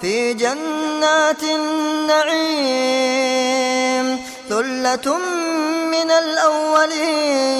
في جنات النعيم ثلة من الأولين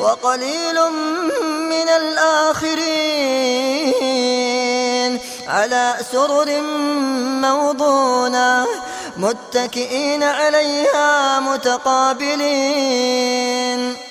وقليل من الآخرين. على سرر موضونة متكئين عليها متقابلين.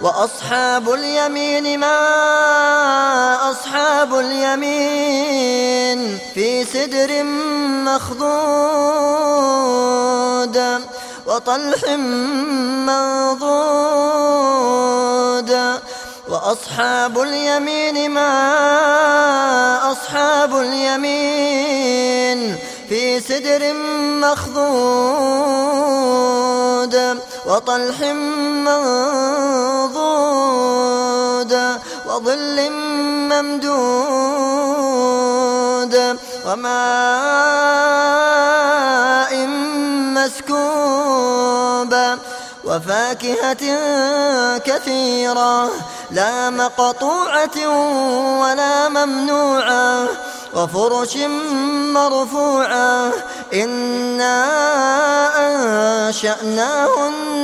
وأصحاب اليمين ما أصحاب اليمين في سدر مخضود وطلح منضود وأصحاب اليمين ما أصحاب اليمين في سدر مخضود وطلح منضود وظل ممدود وماء مسكوب وفاكهة كثيرة لا مقطوعة ولا ممنوعة وفرش مرفوعة إنا أنشأناهن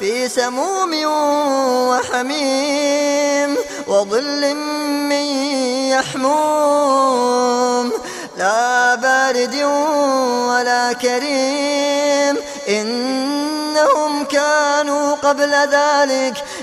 في سموم وحميم وظل من يحموم. لا بارد ولا كريم إنهم كانوا قبل ذلك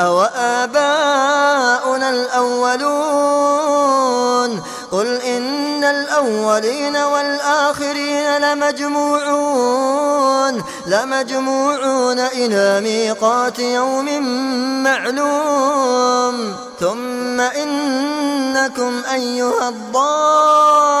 أو آباؤنا الأولون قل إن الأولين والآخرين لمجموعون لمجموعون إلى ميقات يوم معلوم ثم إنكم أيها الضالون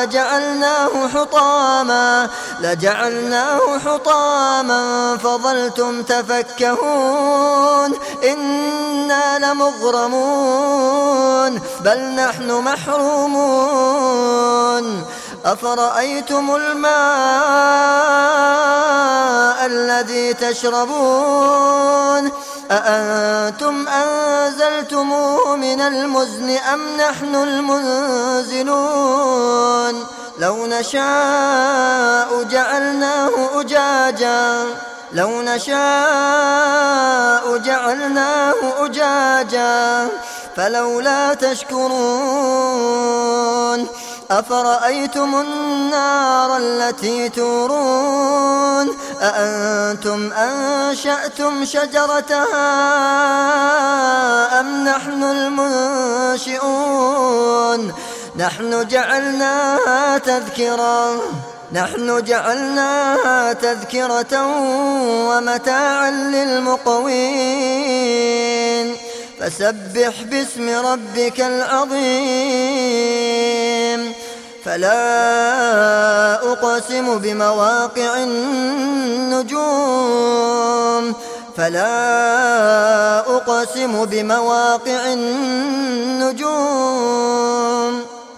لجعلناه حطاما لجعلناه حطاما فظلتم تفكهون إنا لمغرمون بل نحن محرومون. أفرأيتم الماء الذي تشربون؟ أأنتم أنزلتموه من المزن أم نحن المنزلون؟ لو نشاء جعلناه أجاجا. لو نشاء جعلناه أجاجا فلولا تشكرون أفرأيتم النار التي تورون أأنتم أنشأتم شجرتها أم نحن المنشئون نحن جعلناها تذكرا نحن جعلناها تذكرة ومتاعا للمقوين. فسبح باسم ربك العظيم. فلا أقسم بمواقع النجوم. فلا أقسم بمواقع النجوم.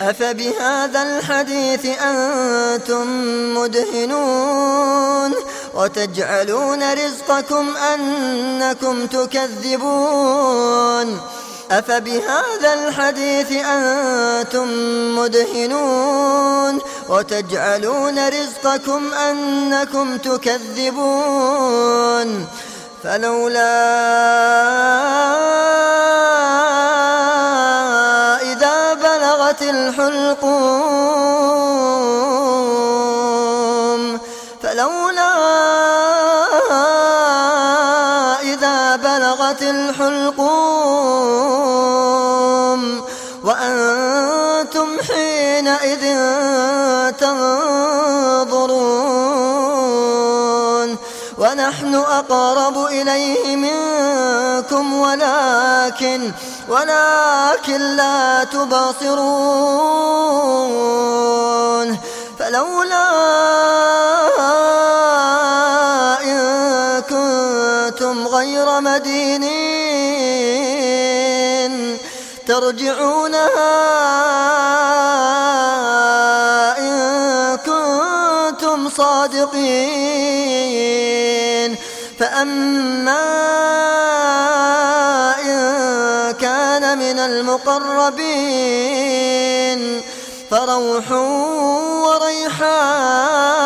أفبهذا الحديث أنتم مدهنون وتجعلون رزقكم أنكم تكذبون. أفبهذا الحديث أنتم مدهنون وتجعلون رزقكم أنكم تكذبون. فلولا وأنتم حينئذ تنظرون ونحن أقرب إليه منكم ولكن ولكن لا تبصرون فلولا إن كنتم غير مدينين ترجعونها إن كنتم صادقين. فأما إن كان من المقربين فروح وريحان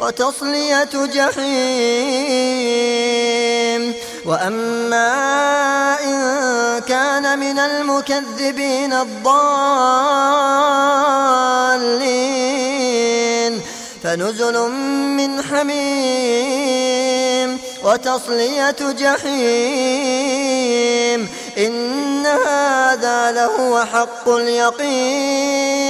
وتصلية جحيم. وأما إن كان من المكذبين الضالين فنزل من حميم. وتصلية جحيم. إن هذا لهو حق اليقين.